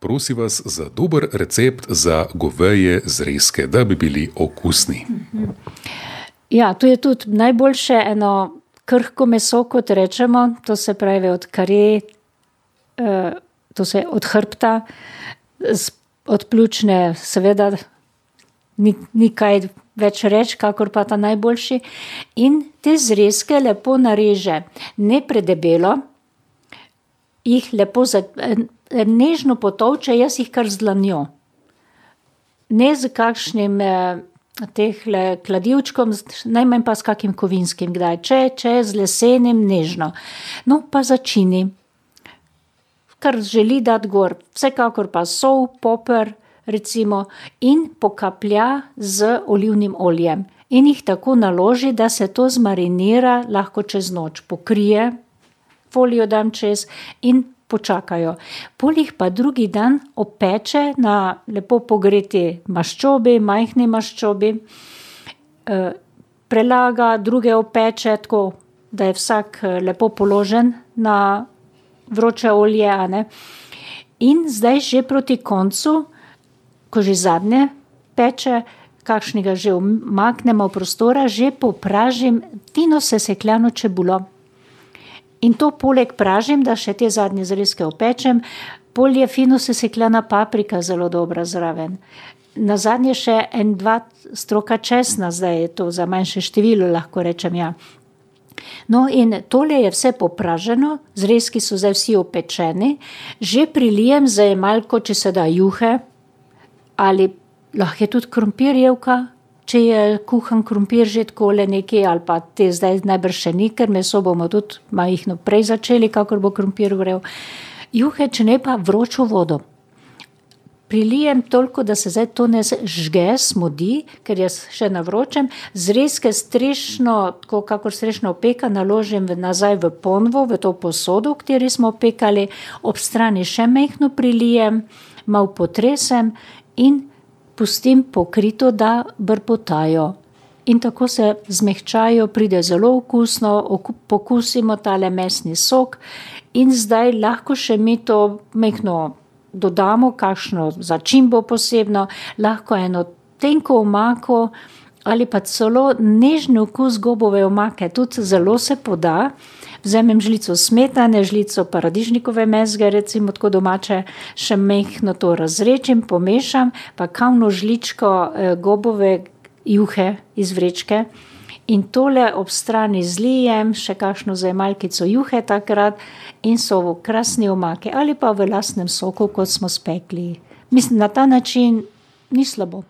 Prosim vas za dober recept za goveje zrezke, da bi bili okusni. Ja, to je tudi najboljše eno krhko meso, kot rečemo, to se pravi od kare, to se od hrbta, od pljučne seveda ni, ni kaj več reči, kakor pa ta najboljši. In te zrezke lepo nareže, ne predebelo, jih lepo nežno potolče, jaz jih kar z dlanjo. Ne s kakšnim, tehle kladivčkom, najmanj pa s kakim kovinskim kdaj, če, če z lesenim, nežno. No, pa začini. Kar želi dati gor, vsekakor pa sol, poper, recimo, in pokaplja z olivnim oljem. In jih tako naloži, da se to zmarinira lahko čez noč. Pokrije, folijo dam čez in počakajo. Pol jih pa drugi dan opeče na lepo pogreti maščobi, majhni maščobi. prelaga, druge opeče, tako da je vsak, lepo položen na vroče olje, a ne. In zdaj že proti koncu, ko že zadnje peče, kakšnega že umaknemo prostora, že popražim fino sesekljano čebulo. In to poleg pražim, da še te zadnje zrezke opečem, pol je fino sesekljana paprika zelo dobra zraven. Nazadnje še en, dva stroka česna, zdaj je to za manjše število, lahko rečem, ja. No, in tole je vse popraženo, zrezki so zdaj vsi opečeni, že prilijem z malko, če se da, juhe ali lahko je tudi krompirjevka, če je kuhan krompir že takole nekaj, ali pa te zdaj najbrž še ni, ker meso bomo tudi majhno prej začeli, kakor bo krompir vrel. Juhe, če ne pa vročo vodo. Prilijem toliko, da se zdaj to ne žge, smodi, ker je še na vročem, zrezke strešno, tako kakor strešna opeka, naložim nazaj v ponvo, v to posodo, v kateri smo opekali, ob strani še majhno prilijem, malo potresem in pustim pokrito, da brbotajo. In tako se zmehčajo, pride zelo okusno, pokusimo tale mesni sok in zdaj lahko še mi to majhno dodamo, kakšno začimbo posebno, lahko eno tenko omako ali pa celo nežni okus gobove omake, tudi zelo se poda. Vzamem žlico smetane, žlico paradižnikove mezge, recimo tako domače, še majhno to razredčim, pomešam, pa kavno žličko, gobove juhe iz vrečke. In tole ob strani zlijem, še kakšno zajemalkico juhe takrat, in so krasni omaki ali pa v lastnem soku, kot smo spekli. Mislim, na ta način ni slabo.